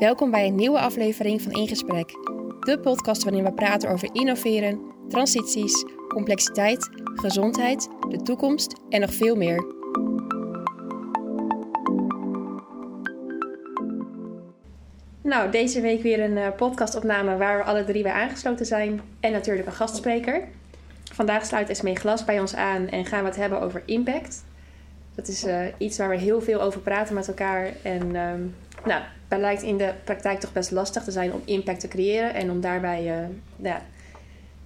Welkom bij een nieuwe aflevering van In Gesprek. De podcast waarin we praten over innoveren, transities, complexiteit, gezondheid, de toekomst en nog veel meer. Nou, deze week weer een uh, podcastopname waar we alle drie bij aangesloten zijn. En natuurlijk een gastspreker. Vandaag sluit Esmee Glas bij ons aan en gaan we het hebben over impact. Dat is uh, iets waar we heel veel over praten met elkaar. En um, nou, het lijkt in de praktijk toch best lastig te zijn om impact te creëren en om daarbij uh, ja,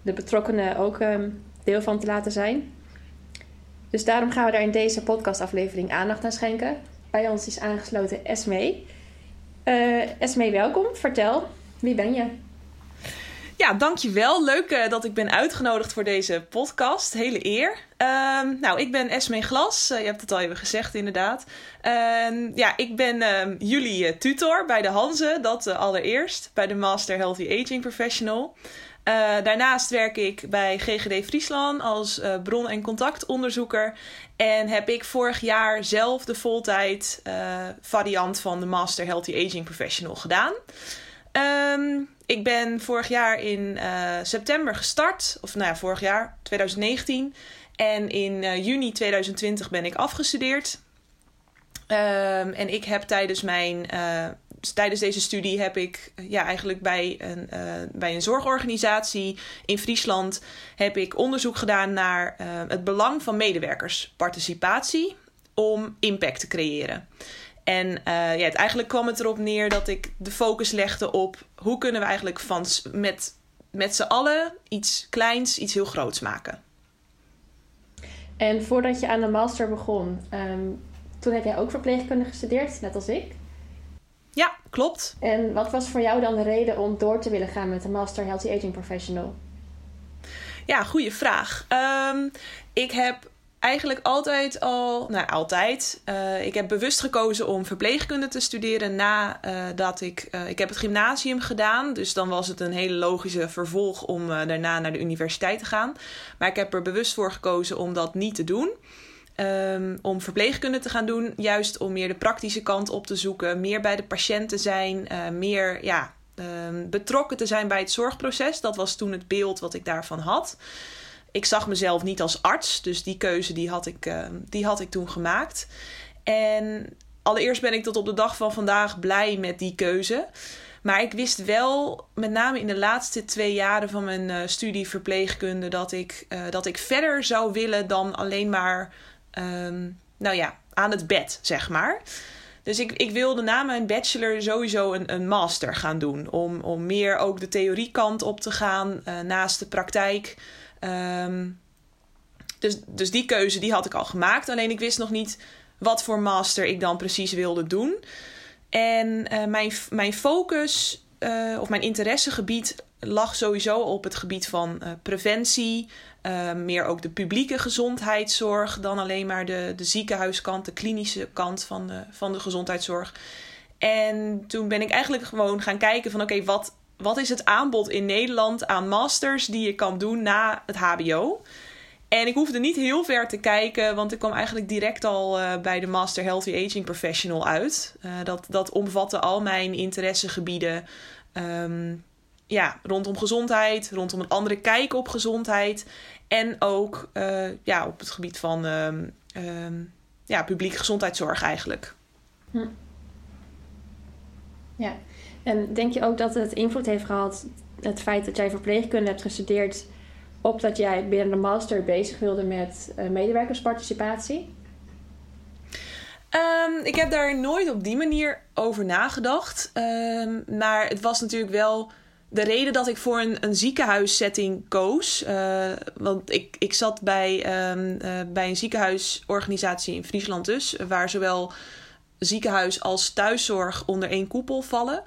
de betrokkenen ook um, deel van te laten zijn. Dus daarom gaan we daar in deze podcastaflevering aandacht aan schenken. Bij ons is aangesloten Esmee. Uh, Esmee, welkom. Vertel, wie ben je? Ja, dankjewel. Leuk uh, dat ik ben uitgenodigd voor deze podcast. Hele eer. Uh, nou, ik ben Esmee Glas. Uh, je hebt het al even gezegd, inderdaad. Ehm, ja, ik ben ehm, jullie eh, tutor bij de Hanze. Dat allereerst. Bij de Master Healthy Aging Professional. daarnaast werk ik bij GGD Friesland als bron- en contactonderzoeker. En heb ik vorig jaar zelf de voltijd variant van de Master Healthy Aging Professional gedaan. Um, ik ben vorig jaar in uh, september gestart. Of nou ja, vorig jaar, 2019. En in uh, juni 2020 ben ik afgestudeerd. Um, en ik heb tijdens mijn... Uh, tijdens deze studie heb ik ja, eigenlijk bij een, bij een zorgorganisatie in Friesland... heb ik onderzoek gedaan naar het belang van medewerkersparticipatie... om impact te creëren. En uh, ja, het, eigenlijk kwam het erop neer dat ik de focus legde op hoe kunnen we eigenlijk van, met, met z'n allen iets kleins, iets heel groots maken. En voordat je aan de master begon, um, toen heb jij ook verpleegkunde gestudeerd, net als ik. Ja, klopt. En wat was voor jou dan de reden om door te willen gaan met de Master Healthy Aging Professional? Ja, goede vraag. Um, ik heb eigenlijk altijd al, nou altijd, uh, ik heb bewust gekozen om verpleegkunde te studeren nadat ik, uh, ik heb het gymnasium gedaan. Dus dan was het een hele logische vervolg om daarna naar de universiteit te gaan. Maar ik heb er bewust voor gekozen om dat niet te doen. Um, om verpleegkunde te gaan doen, juist om meer de praktische kant op te zoeken, meer bij de patiënt te zijn, meer ja, um, betrokken te zijn bij het zorgproces. Dat was toen het beeld wat ik daarvan had ik zag mezelf niet als arts. Dus die keuze die had, ik, uh, die had ik toen gemaakt. En allereerst ben ik tot op de dag van vandaag blij met die keuze. Maar ik wist wel, met name in de laatste twee jaren van mijn uh, studie verpleegkunde, dat ik, uh, dat ik verder zou willen dan alleen maar, um, nou ja, aan het bed, zeg maar. Dus ik, ik wilde na mijn bachelor sowieso een, een master gaan doen. Om, om meer ook de theoriekant op te gaan naast de praktijk. Um, dus, dus die keuze die had ik al gemaakt. Alleen ik wist nog niet wat voor master ik dan precies wilde doen. En uh, mijn, mijn focus uh, of mijn interessegebied lag sowieso op het gebied van uh, preventie. meer ook de publieke gezondheidszorg dan alleen maar de, de ziekenhuiskant, de klinische kant van de, van de gezondheidszorg. En toen ben ik eigenlijk gewoon gaan kijken van oké, wat, wat is het aanbod in Nederland aan masters die je kan doen na het HBO? En ik hoefde niet heel ver te kijken, want ik kwam eigenlijk direct al uh, bij de Master Healthy Aging Professional uit. Uh, dat, dat omvatte al mijn interessegebieden. Um, ja, rondom gezondheid, rondom een andere kijk op gezondheid. En ook uh, ja, op het gebied van um, ja, publieke gezondheidszorg eigenlijk. Hm. Ja, en denk je ook dat het invloed heeft gehad, het feit dat jij verpleegkunde hebt gestudeerd, op dat jij binnen de master bezig wilde met uh, medewerkersparticipatie? Um, ik heb daar nooit op die manier over nagedacht. Um, maar het was natuurlijk wel de reden dat ik voor een, een ziekenhuissetting koos. Uh, want ik, ik zat bij, um, uh, bij een ziekenhuisorganisatie in Friesland dus, waar zowel ziekenhuis als thuiszorg onder één koepel vallen.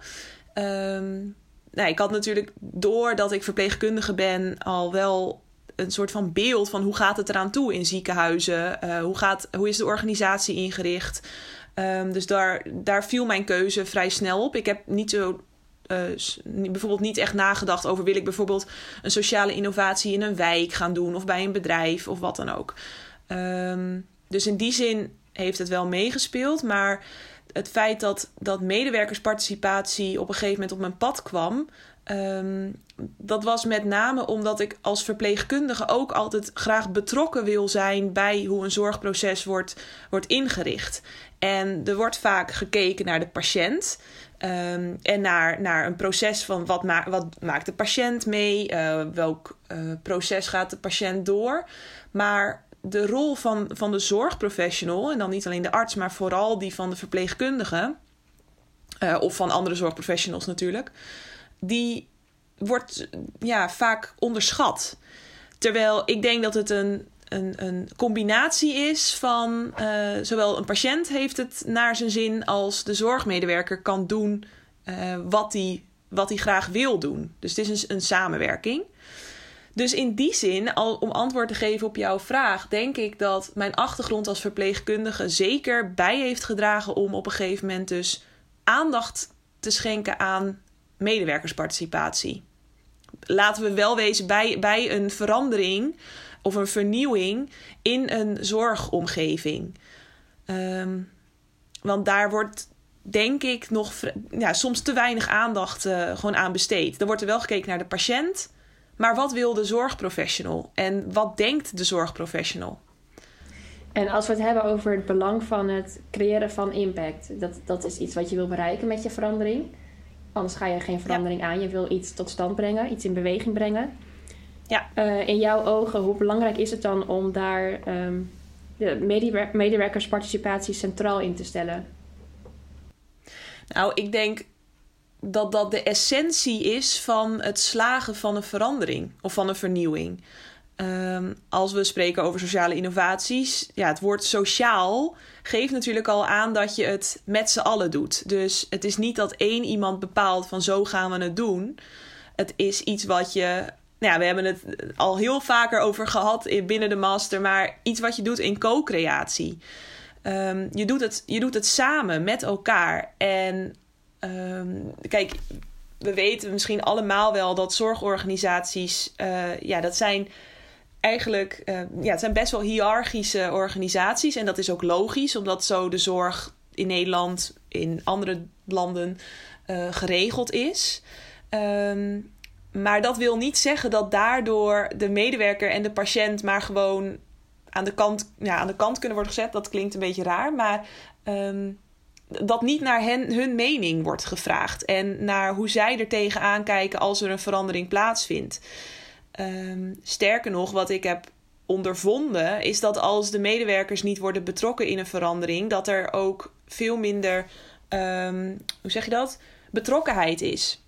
Um, nou, ik had natuurlijk, doordat ik verpleegkundige ben, al wel een soort van beeld van hoe gaat het eraan toe in ziekenhuizen. Uh, hoe, gaat, hoe is de organisatie ingericht? Um, dus daar, daar viel mijn keuze vrij snel op. Ik heb niet zo uh, bijvoorbeeld niet echt nagedacht over wil ik bijvoorbeeld een sociale innovatie in een wijk gaan doen of bij een bedrijf of wat dan ook. Um, dus in die zin heeft het wel meegespeeld. Maar het feit dat, dat medewerkersparticipatie op een gegeven moment op mijn pad kwam. Ehm, dat was met name omdat ik als verpleegkundige ook altijd graag betrokken wil zijn bij hoe een zorgproces wordt, wordt ingericht. En er wordt vaak gekeken naar de patiënt. Ehm, en naar, naar een proces van wat, ma wat maakt de patiënt mee, uh, welk uh, proces gaat de patiënt door. Maar de rol van, van de zorgprofessional, en dan niet alleen de arts, maar vooral die van de verpleegkundige, uh, of van andere zorgprofessionals natuurlijk, die wordt ja, vaak onderschat. Terwijl ik denk dat het een, een, een combinatie is van uh, zowel een patiënt heeft het naar zijn zin als de zorgmedewerker kan doen uh, wat hij wat graag wil doen. Dus het is een, een samenwerking. Dus in die zin, al om antwoord te geven op jouw vraag, denk ik dat mijn achtergrond als verpleegkundige zeker bij heeft gedragen om op een gegeven moment dus aandacht te schenken aan medewerkersparticipatie. Laten we wel wezen bij, bij een verandering of een vernieuwing in een zorgomgeving. Um, want daar wordt, denk ik, nog ja, soms te weinig aandacht uh, gewoon aan besteed. Er wordt er wel gekeken naar de patiënt, maar wat wil de zorgprofessional en wat denkt de zorgprofessional? En als we het hebben over het belang van het creëren van impact, dat, dat is iets wat je wil bereiken met je verandering. Anders ga je geen verandering ja. aan. Je wil iets tot stand brengen, iets in beweging brengen. Ja. Uh, in jouw ogen, hoe belangrijk is het dan om daar um, de medewer medewerkersparticipatie centraal in te stellen? Nou, ik denk dat dat de essentie is van het slagen van een verandering of van een vernieuwing. Um, als we spreken over sociale innovaties, ja, het woord sociaal geeft natuurlijk al aan dat je het met z'n allen doet. Dus het is niet dat één iemand bepaalt van zo gaan we het doen. Het is iets wat je. Nou ja, we hebben het al heel vaker over gehad binnen de master, maar iets wat je doet in co-creatie. Um, je, doet het, je doet het samen met elkaar. En um, kijk, we weten misschien allemaal wel dat zorgorganisaties, uh, ja, dat zijn eigenlijk, uh, ja, het zijn best wel hiërarchische organisaties. En dat is ook logisch, omdat zo de zorg in Nederland, in andere landen uh, geregeld is. Um, maar dat wil niet zeggen dat daardoor de medewerker en de patiënt maar gewoon aan de kant, ja, aan de kant kunnen worden gezet. Dat klinkt een beetje raar, maar um, dat niet naar hen, hun mening wordt gevraagd. En naar hoe zij er tegenaan kijken als er een verandering plaatsvindt. Um, sterker nog, wat ik heb ondervonden, is dat als de medewerkers niet worden betrokken in een verandering, dat er ook veel minder, um, hoe zeg je dat? Betrokkenheid is.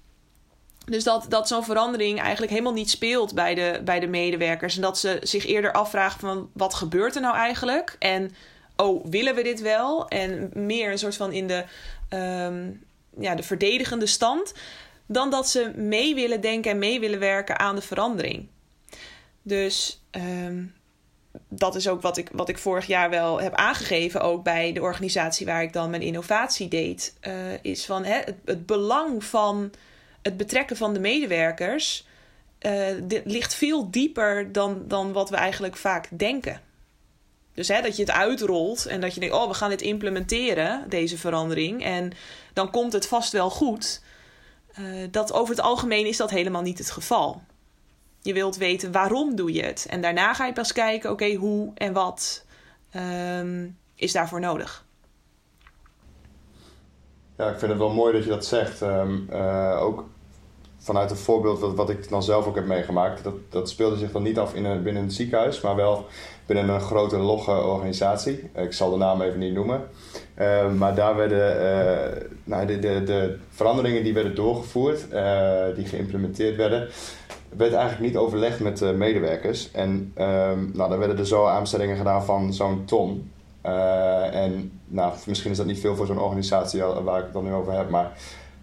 Dus dat, dat zo'n verandering eigenlijk helemaal niet speelt bij de, bij de medewerkers. En dat ze zich eerder afvragen van wat gebeurt er nou eigenlijk? En oh, willen we dit wel? En meer een soort van in de, um, ja, de verdedigende stand dan dat ze mee willen denken en mee willen werken aan de verandering. Dus um, dat is ook wat ik, wat ik vorig jaar wel heb aangegeven, ook bij de organisatie waar ik dan mijn innovatie deed. Uh, is van hè, het, belang van het betrekken van de medewerkers uh, dit ligt veel dieper dan, dan wat we eigenlijk vaak denken. Dus hè, dat je het uitrolt en dat je denkt: oh, we gaan dit implementeren, deze verandering. En dan komt het vast wel goed. Uh, dat over het algemeen is dat helemaal niet het geval. Je wilt weten waarom doe je het. En daarna ga je pas kijken, oké, hoe en wat um, is daarvoor nodig. Ja, ik vind het wel mooi dat je dat zegt. Um, uh, ook vanuit een voorbeeld wat, wat ik dan zelf ook heb meegemaakt. Dat, dat speelde zich dan niet af in een, binnen een ziekenhuis, maar wel binnen een grote logge organisatie. Ik zal de naam even niet noemen. Uh, maar daar werden uh, nou, de, de, de, veranderingen die werden doorgevoerd, uh, die geïmplementeerd werden, werd eigenlijk niet overlegd met de medewerkers. En um, nou, dan werden er zo aanbestellingen gedaan van zo'n ton. en nou, misschien is dat niet veel voor zo'n organisatie waar ik het dan nu over heb, maar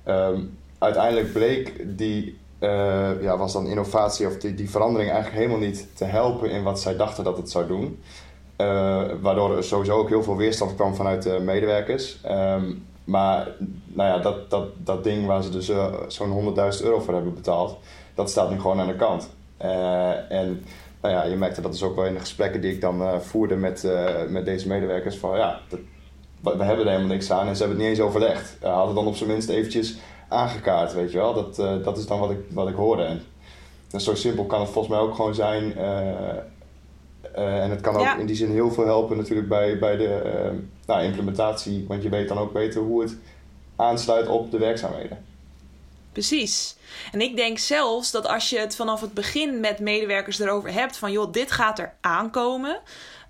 um, uiteindelijk bleek die uh, ja, was dan innovatie of die, die verandering eigenlijk helemaal niet te helpen in wat zij dachten dat het zou doen. Uh, waardoor er sowieso ook heel veel weerstand kwam vanuit de medewerkers. Um, maar nou ja, dat, dat, dat ding waar ze dus uh, zo'n 100.000 euro voor hebben betaald, dat staat nu gewoon aan de kant. en nou ja, je merkte dat dus ook wel in de gesprekken die ik dan voerde met, met deze medewerkers van ja, dat, we hebben er helemaal niks aan. En ze hebben het niet eens overlegd. Hadden dan op zijn minst eventjes aangekaart, weet je wel. Dat, uh, dat is dan wat ik, wat ik hoorde. En, zo simpel kan het volgens mij ook gewoon zijn. Uh, en het kan ook ja. in die zin heel veel helpen natuurlijk bij, bij de nou, implementatie. Want je weet dan ook beter hoe het aansluit op de werkzaamheden. Precies. En ik denk zelfs dat als je het vanaf het begin met medewerkers erover hebt van joh, dit gaat er aankomen.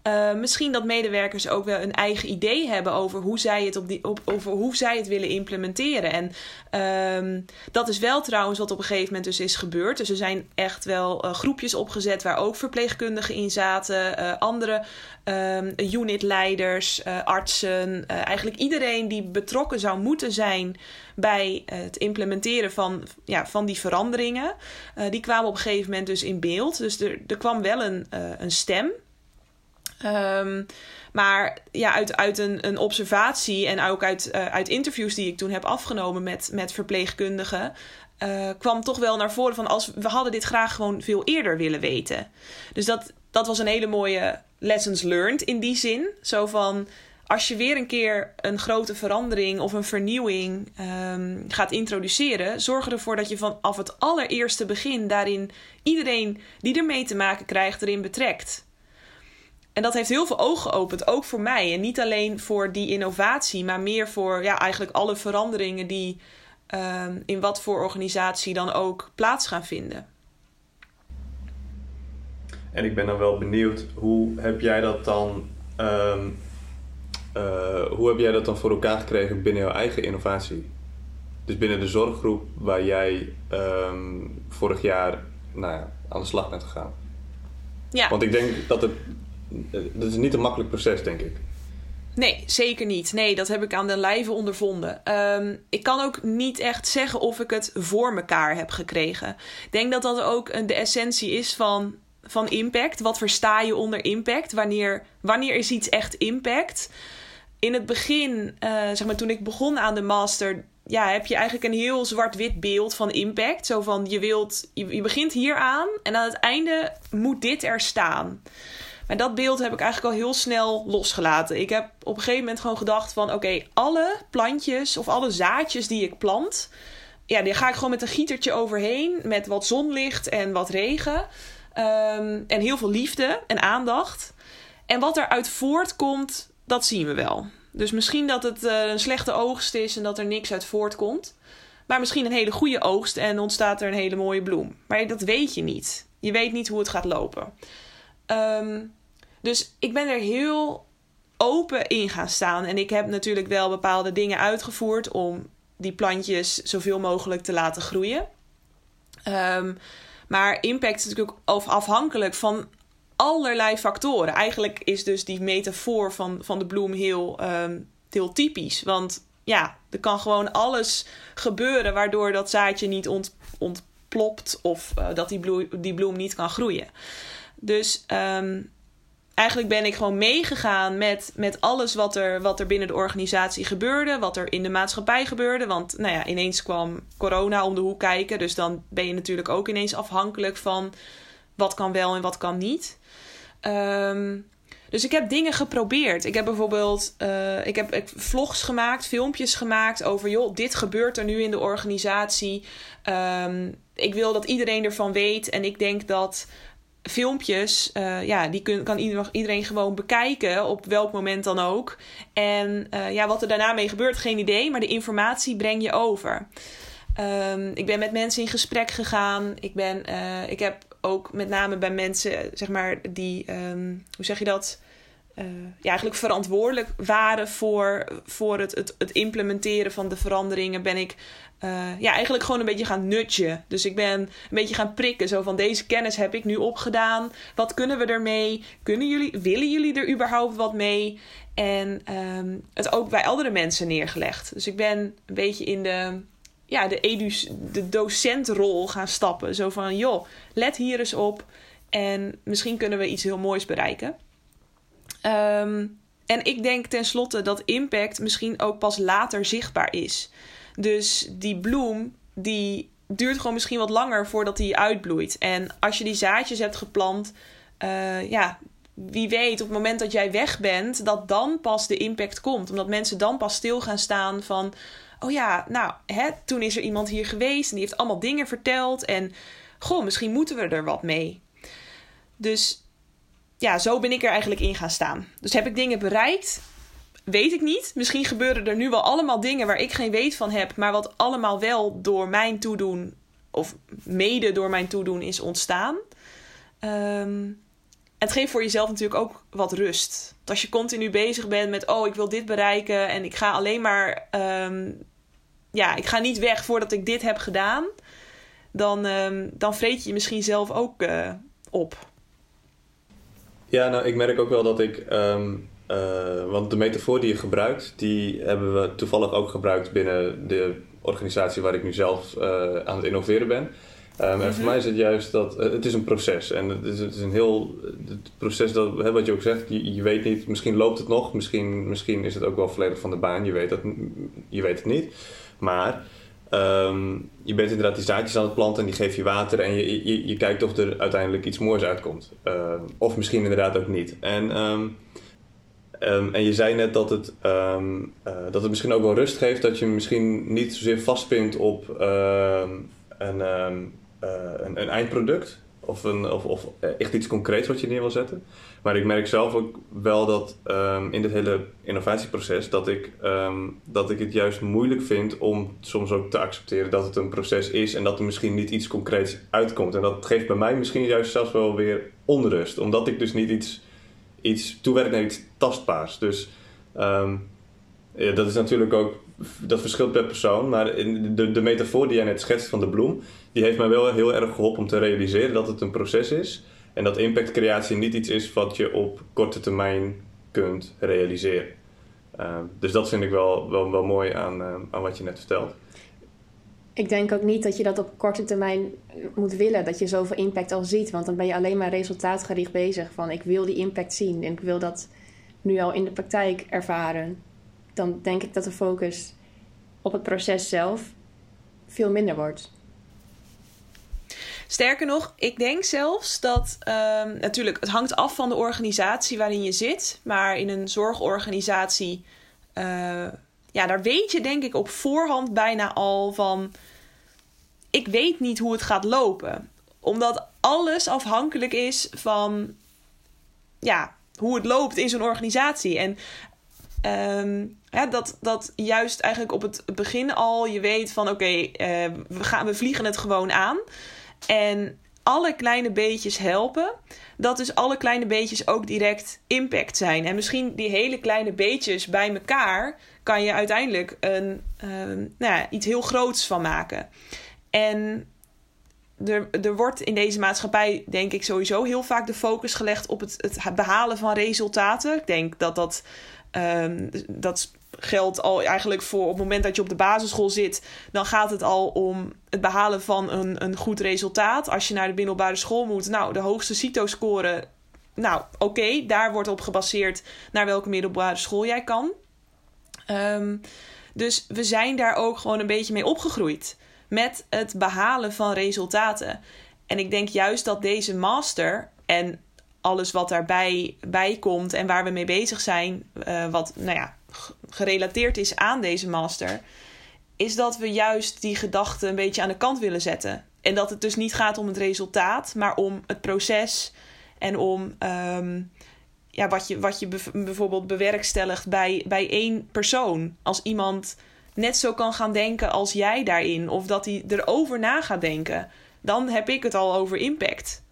Uh, misschien dat medewerkers ook wel een eigen idee hebben over hoe zij het, op die, op, over hoe zij het willen implementeren. En um, dat is wel trouwens wat op een gegeven moment dus is gebeurd. Dus er zijn echt wel uh, groepjes opgezet waar ook verpleegkundigen in zaten, uh, andere um, unitleiders, artsen. eigenlijk iedereen die betrokken zou moeten zijn bij het implementeren van, ja, van die veranderingen. die kwamen op een gegeven moment dus in beeld. Dus er, er kwam wel een, een stem. Um, maar ja, uit, uit een, een observatie en ook uit, uh, uit interviews die ik toen heb afgenomen met, met verpleegkundigen. Uh, kwam toch wel naar voren van als we hadden dit graag gewoon veel eerder willen weten. Dus dat, dat was een hele mooie lessons learned in die zin. Zo van als je weer een keer een grote verandering of een vernieuwing um, gaat introduceren, zorg ervoor dat je vanaf het allereerste begin daarin iedereen die ermee te maken krijgt erin betrekt. En dat heeft heel veel ogen geopend, ook voor mij. En niet alleen voor die innovatie, maar meer voor ja, eigenlijk alle veranderingen die um, in wat voor organisatie dan ook plaats gaan vinden. En ik ben dan wel benieuwd, hoe heb jij dat dan, um, uh, hoe heb jij dat dan voor elkaar gekregen binnen jouw eigen innovatie? Dus binnen de zorggroep waar jij um, vorig jaar nou ja, aan de slag bent gegaan. Ja. Want ik denk dat het dat is niet een makkelijk proces, denk ik. Nee, zeker niet. Nee, dat heb ik aan de lijve ondervonden. Um, ik kan ook niet echt zeggen of ik het voor mekaar heb gekregen. Ik denk dat dat ook de essentie is van, van impact. Wat versta je onder impact? Wanneer, wanneer is iets echt impact? In het begin, uh, zeg maar toen ik begon aan de master, ja, heb je eigenlijk een heel zwart-wit beeld van impact. Zo van je wilt, je, je begint hier aan en aan het einde moet dit er staan. Maar dat beeld heb ik eigenlijk al heel snel losgelaten. Ik heb op een gegeven moment gewoon gedacht van... oké, alle plantjes of alle zaadjes die ik plant... ja, die ga ik gewoon met een gietertje overheen... met wat zonlicht en wat regen. Um, en heel veel liefde en aandacht. En wat eruit voortkomt, dat zien we wel. Dus misschien dat het uh, een slechte oogst is en dat er niks uit voortkomt. Maar misschien een hele goede oogst en ontstaat er een hele mooie bloem. Maar dat weet je niet. Je weet niet hoe het gaat lopen. Um, dus ik ben er heel open in gaan staan. En ik heb natuurlijk wel bepaalde dingen uitgevoerd om die plantjes zoveel mogelijk te laten groeien. Um, maar impact is natuurlijk ook afhankelijk van allerlei factoren. Eigenlijk is dus die metafoor van, van de bloem heel, um, heel typisch. Want ja, er kan gewoon alles gebeuren waardoor dat zaadje niet ont, ontplopt of uh, dat die bloem, die bloem niet kan groeien. Dus um, eigenlijk ben ik gewoon meegegaan met, met alles wat er, wat er binnen de organisatie gebeurde, wat er in de maatschappij gebeurde. Want nou ja, ineens kwam corona om de hoek kijken. Dus dan ben je natuurlijk ook ineens afhankelijk van wat kan wel en wat kan niet. Um, dus ik heb dingen geprobeerd. Ik heb bijvoorbeeld uh, ik heb, vlogs gemaakt, filmpjes gemaakt over... joh, dit gebeurt er nu in de organisatie. Um, ik wil dat iedereen ervan weet. En ik denk dat filmpjes, uh, ja, die kun, kan iedereen gewoon bekijken op welk moment dan ook. En uh, ja, wat er daarna mee gebeurt, geen idee, maar de informatie breng je over. Um, ik ben met mensen in gesprek gegaan. Ik, ben, uh, ik heb ook met name bij mensen, zeg maar, die, um, hoe zeg je dat? Uh, ja, eigenlijk verantwoordelijk waren voor, voor het, het, het implementeren van de veranderingen, ben ik uh, ja, eigenlijk gewoon een beetje gaan nudgen. Dus ik ben een beetje gaan prikken. Zo van deze kennis heb ik nu opgedaan. Wat kunnen we ermee? Kunnen jullie, willen jullie er überhaupt wat mee? En um, het ook bij andere mensen neergelegd. Dus ik ben een beetje in de, ja, de, edus, de docentrol gaan stappen. Zo van, joh, let hier eens op. En misschien kunnen we iets heel moois bereiken. Um, en ik denk tenslotte dat impact misschien ook pas later zichtbaar is. Dus die bloem, die duurt gewoon misschien wat langer voordat die uitbloeit. En als je die zaadjes hebt geplant, uh, ja, wie weet, op het moment dat jij weg bent, dat dan pas de impact komt. Omdat mensen dan pas stil gaan staan van. Oh ja, nou, hè, toen is er iemand hier geweest en die heeft allemaal dingen verteld. En goh, misschien moeten we er wat mee. Dus ja, zo ben ik er eigenlijk in gaan staan. Dus heb ik dingen bereikt? Weet ik niet. Misschien gebeuren er nu wel allemaal dingen waar ik geen weet van heb, maar wat allemaal wel door mijn toedoen, of mede door mijn toedoen, is ontstaan. Um, het geeft voor jezelf natuurlijk ook wat rust. Want als je continu bezig bent met, oh, ik wil dit bereiken en ik ga alleen maar, um, ja, ik ga niet weg voordat ik dit heb gedaan, dan, um, dan vreet je je misschien zelf ook uh, op. Ja, nou, ik merk ook wel dat ik, um, uh, want de metafoor die je gebruikt, die hebben we toevallig ook gebruikt binnen de organisatie waar ik nu zelf uh, aan het innoveren ben. Um, En voor mhm. mij is het juist dat uh, het is een proces. En het is, het is een heel het proces dat, hè, wat je ook zegt, je, je, weet niet, misschien loopt het nog, misschien, misschien is het ook wel volledig van de baan, je weet, dat, je weet het niet. Maar um, je bent inderdaad die zaadjes aan het planten en die geef je water en je, je, je kijkt of er uiteindelijk iets moois uitkomt. Uh, of misschien inderdaad ook niet. En, um, en je zei net dat het, uh, dat het misschien ook wel rust geeft, dat je misschien niet zozeer vastpint op een uh, een, een, eindproduct of, een, of, of, echt iets concreets wat je neer wil zetten. Maar ik merk zelf ook wel dat um, in dit hele innovatieproces dat ik, um, dat ik het juist moeilijk vind om soms ook te accepteren dat het een proces is en dat er misschien niet iets concreets uitkomt. En dat geeft bij mij misschien juist zelfs wel weer onrust, omdat ik dus niet iets, iets toewerk naar iets tastbaars. Dus ja, dat is natuurlijk ook dat verschilt per persoon. Maar de, de metafoor die jij net schetst van de bloem, die heeft mij wel heel erg geholpen om te realiseren dat het een proces is. En dat impactcreatie niet iets is wat je op korte termijn kunt realiseren. Uh, dus dat vind ik wel, wel, wel mooi aan, uh, aan wat je net vertelt. Ik denk ook niet dat je dat op korte termijn moet willen, dat je zoveel impact al ziet. Want dan ben je alleen maar resultaatgericht bezig. Van ik wil die impact zien en ik wil dat nu al in de praktijk ervaren dan denk ik dat de focus op het proces zelf veel minder wordt. Sterker nog, ik denk zelfs dat um, natuurlijk, het hangt af van de organisatie waarin je zit. Maar in een zorgorganisatie, uh, ja, daar weet je denk ik op voorhand bijna al van. Ik weet niet hoe het gaat lopen. Omdat alles afhankelijk is van ja, hoe het loopt in zo'n organisatie. En um, dat, dat juist eigenlijk op het begin al je weet van oké, uh, we, gaan, we vliegen het gewoon aan. En alle kleine beetjes helpen. Dat dus alle kleine beetjes ook direct impact zijn. En misschien die hele kleine beetjes bij elkaar kan je uiteindelijk een, nou ja, iets heel groots van maken. En er, er wordt in deze maatschappij, denk ik, sowieso heel vaak de focus gelegd op het, het behalen van resultaten. Ik denk dat dat, um, dat geldt al eigenlijk voor op het moment dat je op de basisschool zit, dan gaat het al om het behalen van een, een goed resultaat. Als je naar de middelbare school moet, nou, de hoogste CITO-score, nou, oké, daar wordt op gebaseerd naar welke middelbare school jij kan. Um, dus we zijn daar ook gewoon een beetje mee opgegroeid met het behalen van resultaten. En ik denk juist dat deze master en alles wat daarbij bij komt en waar we mee bezig zijn, uh, wat nou ja, gerelateerd is aan deze master, is dat we juist die gedachten een beetje aan de kant willen zetten. En dat het dus niet gaat om het resultaat, maar om het proces en om um, ja, wat je, wat je bijvoorbeeld bewerkstelligt bij, bij één persoon. Als iemand net zo kan gaan denken als jij daarin, of dat hij erover na gaat denken, dan heb ik het al over impact.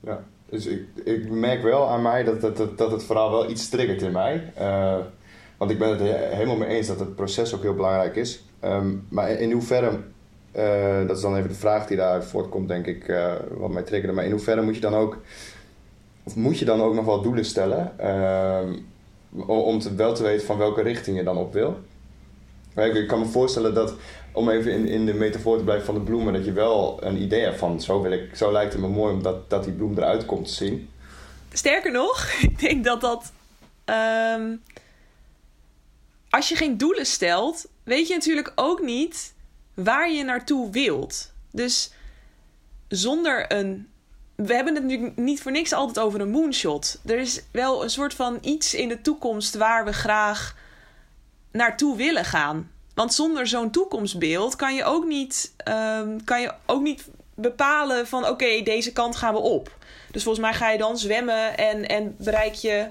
Ja, dus ik, ik merk wel aan mij dat, dat, dat, het verhaal wel iets triggert in mij. Uh, want ik ben het helemaal mee eens dat het proces ook heel belangrijk is. Um, maar in hoeverre, uh, dat is dan even de vraag die daaruit voortkomt, denk ik, uh, wat mij triggerde. Maar in hoeverre moet je dan ook, of moet je dan ook nog wel doelen stellen? Um, om te, wel te weten van welke richting je dan op wil. Ik, kan me voorstellen dat, om even in, in de metafoor te blijven van de bloemen, dat je wel een idee hebt van zo, wil ik, zo lijkt het me mooi omdat dat die bloem eruit komt te zien. Sterker nog, ik denk dat dat. Um als je geen doelen stelt, weet je natuurlijk ook niet waar je naartoe wilt. Dus zonder een we hebben het natuurlijk niet voor niks altijd over een moonshot. Er is wel een soort van iets in de toekomst waar we graag naartoe willen gaan. Want zonder zo'n toekomstbeeld kan je ook niet, ehm, kan je ook niet bepalen van oké, deze kant gaan we op. Dus volgens mij ga je dan zwemmen en, en bereik, je,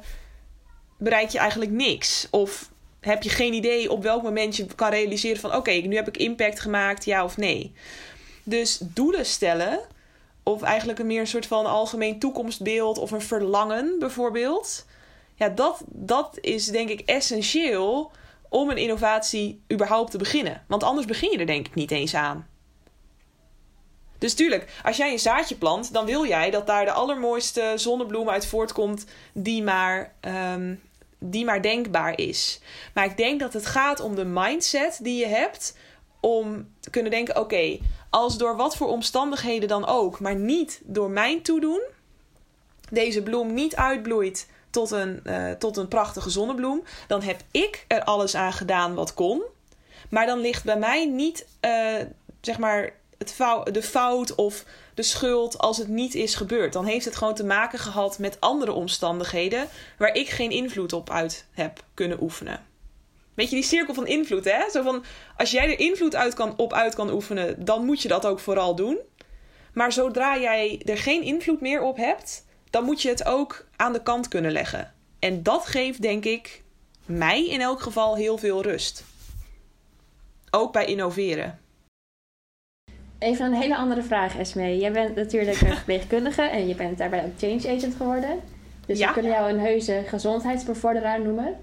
bereik je eigenlijk niks. Of heb je geen idee op welk moment je kan realiseren van oké, nu heb ik impact gemaakt, ja of nee. Dus doelen stellen, of eigenlijk een meer soort van algemeen toekomstbeeld of een verlangen bijvoorbeeld. Ja, dat, dat is denk ik essentieel om een innovatie überhaupt te beginnen. Want anders begin je er denk ik niet eens aan. Dus tuurlijk, als jij een zaadje plant, dan wil jij dat daar de allermooiste zonnebloem uit voortkomt die maar, ehm, die maar denkbaar is. Maar ik denk dat het gaat om de mindset die je hebt om te kunnen denken: oké, als door wat voor omstandigheden dan ook, maar niet door mijn toedoen, deze bloem niet uitbloeit tot een, uh, tot een prachtige zonnebloem, dan heb ik er alles aan gedaan wat kon. Maar dan ligt bij mij niet, uh, zeg maar, het de fout of de schuld als het niet is gebeurd. Dan heeft het gewoon te maken gehad met andere omstandigheden waar ik geen invloed op uit heb kunnen oefenen. Weet je, die cirkel van invloed, hè? Zo van, als jij er invloed uit kan, op uit kan oefenen, dan moet je dat ook vooral doen. Maar zodra jij er geen invloed meer op hebt, dan moet je het ook aan de kant kunnen leggen. En dat geeft, denk ik, mij in elk geval heel veel rust. Ook bij innoveren. Even een hele andere vraag, Esme. Jij bent natuurlijk een verpleegkundige en je bent daarbij ook change agent geworden. Dus Ja. we kunnen jou een heuse gezondheidsbevorderaar noemen.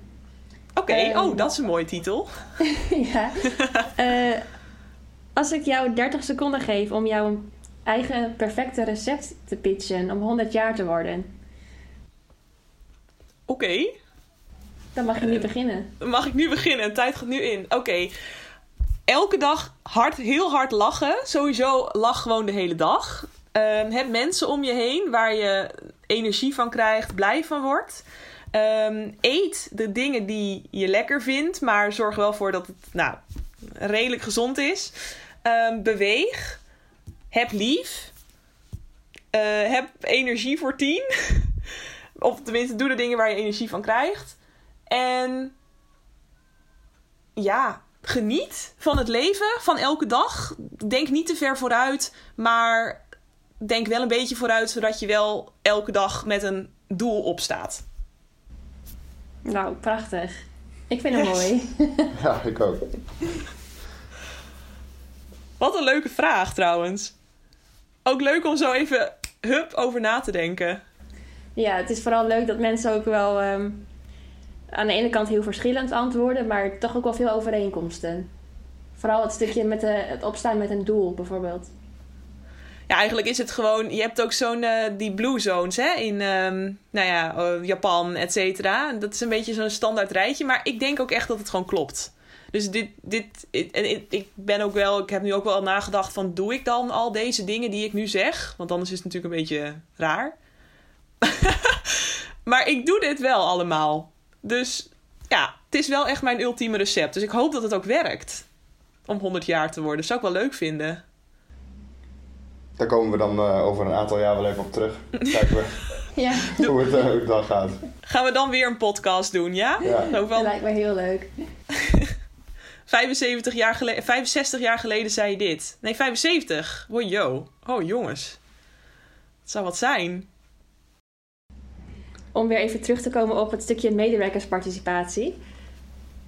Oké, Ehm, oh, dat is een mooie titel. ja. Eh, als ik jou 30 seconden geef om jouw eigen perfecte recept te pitchen om 100 jaar te worden, Oké, dan mag je nu beginnen. dan mag ik nu beginnen. Tijd gaat nu in. Oké. Elke dag hard, heel hard lachen. Sowieso lach gewoon de hele dag. Ehm, heb mensen om je heen waar je energie van krijgt, blij van wordt. Ehm, eet de dingen die je lekker vindt, maar zorg wel voor dat het nou, redelijk gezond is. Ehm, beweeg. Heb lief. Eh, heb energie voor tien. of tenminste, doe de dingen waar je energie van krijgt. En ja, geniet van het leven, van elke dag. Denk niet te ver vooruit, maar denk wel een beetje vooruit, zodat je wel elke dag met een doel opstaat. Nou, prachtig. Ik vind hem Yes. mooi. Ja, ik ook. Wat een leuke vraag trouwens. Ook leuk om zo even hup over na te denken. Ja, het is vooral leuk dat mensen ook wel ehm, aan de ene kant heel verschillend antwoorden, maar toch ook wel veel overeenkomsten. Vooral het stukje met de, het opstaan met een doel, bijvoorbeeld. Ja, eigenlijk is het gewoon... Je hebt ook zo'n... eh, die blue zones, hè? In, ehm, nou ja, eh, Japan, et cetera. Dat is een beetje zo'n standaard rijtje. Maar ik denk ook echt dat het gewoon klopt. Dus dit... dit en ik- ik ben ook wel... Ik heb nu ook wel nagedacht van... Doe ik dan al deze dingen die ik nu zeg? Want anders is het natuurlijk een beetje raar. maar ik doe dit wel allemaal. Dus ja, het is wel echt mijn ultieme recept. Dus ik hoop dat het ook werkt. Om 100 jaar te worden. Zou ik wel leuk vinden. Daar komen we dan eh, over een aantal jaar wel even op terug. Kijken we Ja, hoe het, eh, hoe het dan gaat. Gaan we dan weer een podcast doen, ja? Ja. Dat lijkt me heel leuk. 75 jaar geleden, 65 jaar geleden zei je dit. Nee, 75. Oh, yo. Oh, jongens. Het zou wat zijn. Om weer even terug te komen op het stukje medewerkersparticipatie.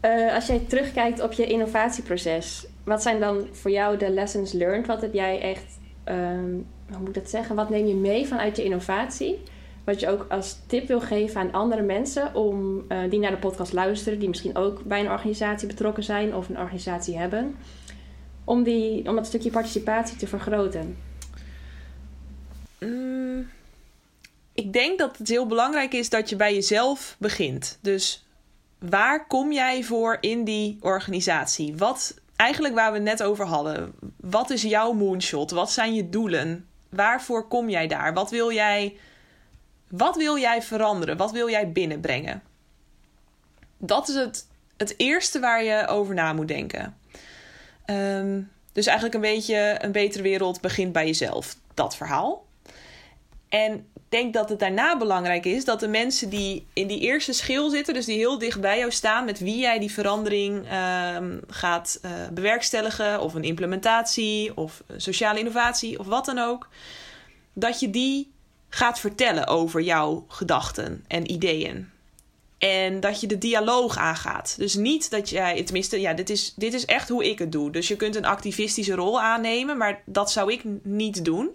Eh, als jij terugkijkt op je innovatieproces, wat zijn dan voor jou de lessons learned? Wat heb jij echt, ehm, hoe moet ik dat zeggen? Wat neem je mee vanuit je innovatie? Wat je ook als tip wil geven aan andere mensen om, eh, die naar de podcast luisteren, die misschien ook bij een organisatie betrokken zijn of een organisatie hebben, om, die, om dat stukje participatie te vergroten. Mm, ik denk dat het heel belangrijk is dat je bij jezelf begint. Dus waar kom jij voor in die organisatie? Wat, eigenlijk waar we net over hadden. Wat is jouw moonshot? Wat zijn je doelen? Waarvoor kom jij daar? Wat wil jij, wat wil jij veranderen? Wat wil jij binnenbrengen? Dat is het, het eerste waar je over na moet denken. Ehm, dus eigenlijk een beetje een betere wereld begint bij jezelf. Dat verhaal. En denk dat het daarna belangrijk is dat de mensen die in die eerste schil zitten, dus die heel dicht bij jou staan, met wie jij die verandering ehm, gaat uh, bewerkstelligen, of een implementatie, of sociale innovatie, of wat dan ook, dat je die gaat vertellen over jouw gedachten en ideeën. En dat je de dialoog aangaat. Dus niet dat jij, tenminste, ja, dit is, dit is echt hoe ik het doe. Dus je kunt een activistische rol aannemen, maar dat zou ik niet doen.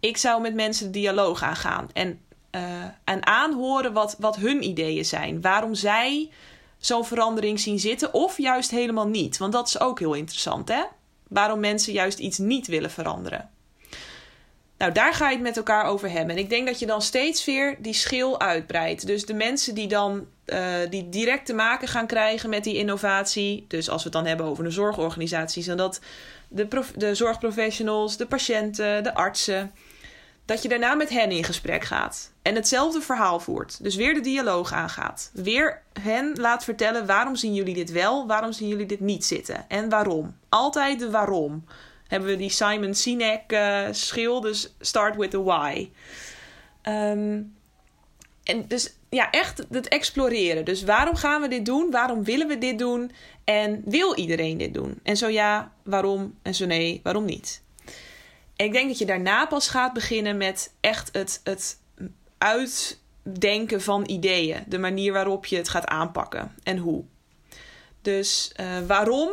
Ik zou met mensen de dialoog aangaan en, uh, en aanhoren wat, wat hun ideeën zijn. Waarom zij zo'n verandering zien zitten of juist helemaal niet. Want dat is ook heel interessant, hè? Waarom mensen juist iets niet willen veranderen. Nou, daar ga je het met elkaar over hebben. En ik denk dat je dan steeds weer die schil uitbreidt. Dus de mensen die dan uh, die direct te maken gaan krijgen met die innovatie. Dus als we het dan hebben over de zorgorganisaties, en dat de, de zorgprofessionals, de patiënten, de artsen. Dat je daarna met hen in gesprek gaat. En hetzelfde verhaal voert. Dus weer de dialoog aangaat. Weer hen laat vertellen waarom zien jullie dit wel, waarom zien jullie dit niet zitten. En waarom. Altijd de waarom hebben we die Simon Sinek uh. Dus start with the why. Um, en dus ja, echt het exploreren. Dus waarom gaan we dit doen? Waarom willen we dit doen? En wil iedereen dit doen? En zo ja, waarom? En zo nee, waarom niet? En ik denk dat je daarna pas gaat beginnen met echt het, het uitdenken van ideeën. De manier waarop je het gaat aanpakken en hoe. Dus uh, waarom,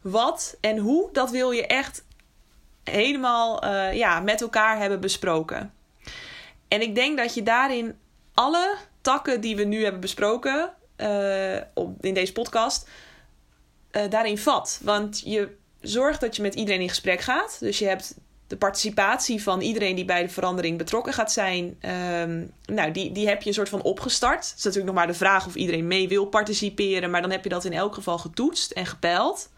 wat en hoe, dat wil je echt helemaal uh, ja, met elkaar hebben besproken. En ik denk dat je daarin alle takken die we nu hebben besproken uh, op, in deze podcast, daarin vat. Want je zorgt dat je met iedereen in gesprek gaat. Dus je hebt de participatie van iedereen die bij de verandering betrokken gaat zijn. Um, nou, die, die heb je een soort van opgestart. Het is natuurlijk nog maar de vraag of iedereen mee wil participeren. Maar dan heb je dat in elk geval getoetst en gepeild.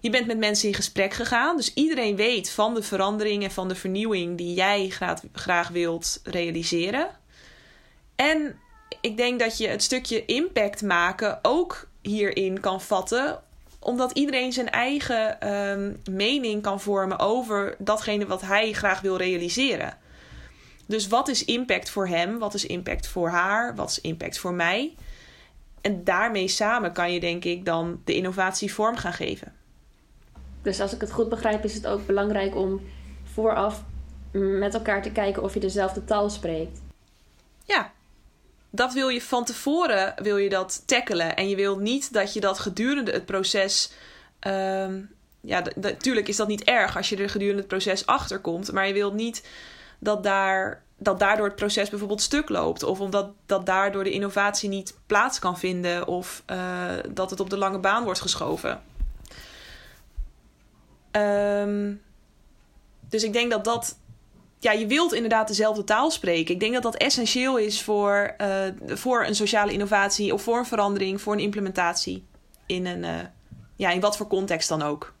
Je bent met mensen in gesprek gegaan. Dus iedereen weet van de verandering en van de vernieuwing die jij graag, graag wilt realiseren. En ik denk dat je het stukje impact maken ook hierin kan vatten omdat iedereen zijn eigen um, mening kan vormen over datgene wat hij graag wil realiseren. Dus wat is impact voor hem? Wat is impact voor haar? Wat is impact voor mij? En daarmee samen kan je, denk ik, dan de innovatie vorm gaan geven. Dus als ik het goed begrijp, is het ook belangrijk om vooraf met elkaar te kijken of je dezelfde taal spreekt. Ja, dat wil je van tevoren wil je dat tackelen. En je wilt niet dat je dat gedurende het proces. Um, ja, natuurlijk is dat niet erg als je er gedurende het proces achter komt. Maar je wilt niet dat, daar, dat daardoor het proces bijvoorbeeld stuk loopt. Of omdat dat daardoor de innovatie niet plaats kan vinden. Of uh, dat het op de lange baan wordt geschoven. Um, dus ik denk dat dat ja, je wilt inderdaad dezelfde taal spreken. Ik denk dat dat essentieel is voor, uh, voor een sociale innovatie of voor een verandering, voor een implementatie. In, een, uh, ja, in wat voor context dan ook.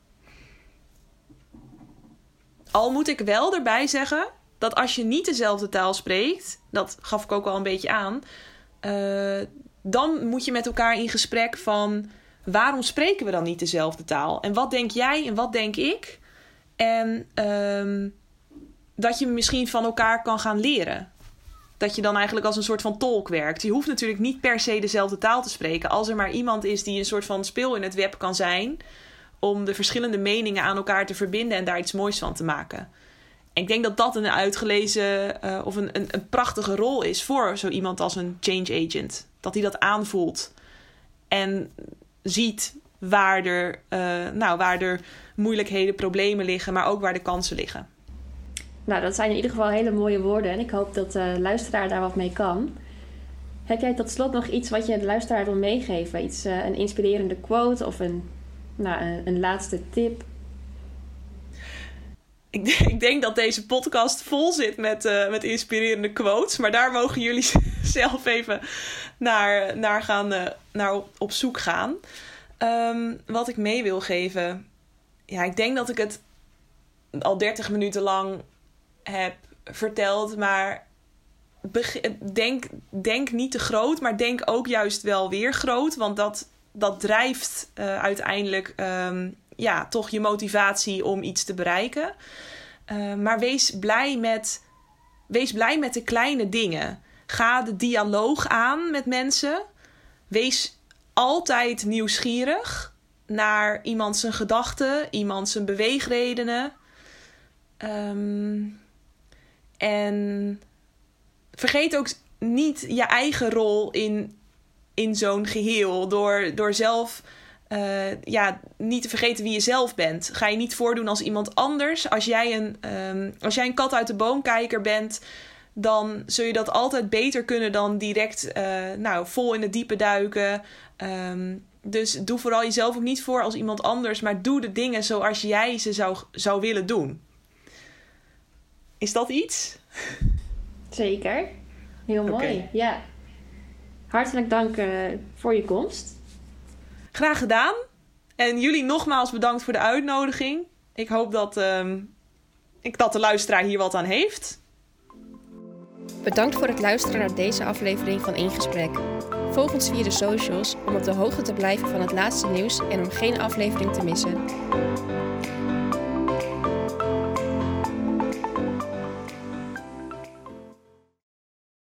Al moet ik wel erbij zeggen dat als je niet dezelfde taal spreekt, dat gaf ik ook al een beetje aan, uh, dan moet je met elkaar in gesprek van waarom spreken we dan niet dezelfde taal? En wat denk jij en wat denk ik? En. Uh, dat je misschien van elkaar kan gaan leren. Dat je dan eigenlijk als een soort van tolk werkt. Je hoeft natuurlijk niet per se dezelfde taal te spreken. Als er maar iemand is die een soort van speel in het web kan zijn. Om de verschillende meningen aan elkaar te verbinden en daar iets moois van te maken. En ik denk dat dat een uitgelezen uh, of een, een, een, prachtige rol is voor zo iemand als een change agent. Dat hij dat aanvoelt en ziet waar er, uh, nou, waar er moeilijkheden, problemen liggen, maar ook waar de kansen liggen. Nou, dat zijn in ieder geval hele mooie woorden en ik hoop dat de luisteraar daar wat mee kan. Heb jij tot slot nog iets wat je de luisteraar wil meegeven? Iets, uh, een inspirerende quote of een, nou, een, een laatste tip? Ik, ik, denk dat deze podcast vol zit met, uh, met inspirerende quotes. Maar daar mogen jullie zelf even naar, naar, gaan, naar op, zoek gaan. Um, wat ik mee wil geven. Ja, ik denk dat ik het al 30 minuten lang heb verteld. Maar denk, denk niet te groot, maar denk ook juist wel weer groot. Want dat, dat drijft uh, uiteindelijk um, ja, toch je motivatie om iets te bereiken. Uh, maar wees blij met wees blij met de kleine dingen. Ga de dialoog aan met mensen. Wees altijd nieuwsgierig naar iemand zijn gedachten, iemand zijn beweegredenen. Ehm, en vergeet ook niet je eigen rol in, in zo'n geheel. Door, door zelf uh, ja, niet te vergeten wie je zelf bent. Ga je niet voordoen als iemand anders. Als jij een, um, als jij een kat uit de boomkijker bent, dan zul je dat altijd beter kunnen dan direct uh, nou, vol in het diepe duiken. Um, dus doe vooral jezelf ook niet voor als iemand anders, maar doe de dingen zoals jij ze zou, zou willen doen. Is dat iets? Zeker. Heel mooi. Okay. Ja. Hartelijk dank uh, voor je komst. Graag gedaan. En jullie nogmaals bedankt voor de uitnodiging. Ik hoop dat, uh, ik, dat de luisteraar hier wat aan heeft. Bedankt voor het luisteren naar deze aflevering van In Gesprek. Volg ons via de socials om op de hoogte te blijven van het laatste nieuws en om geen aflevering te missen.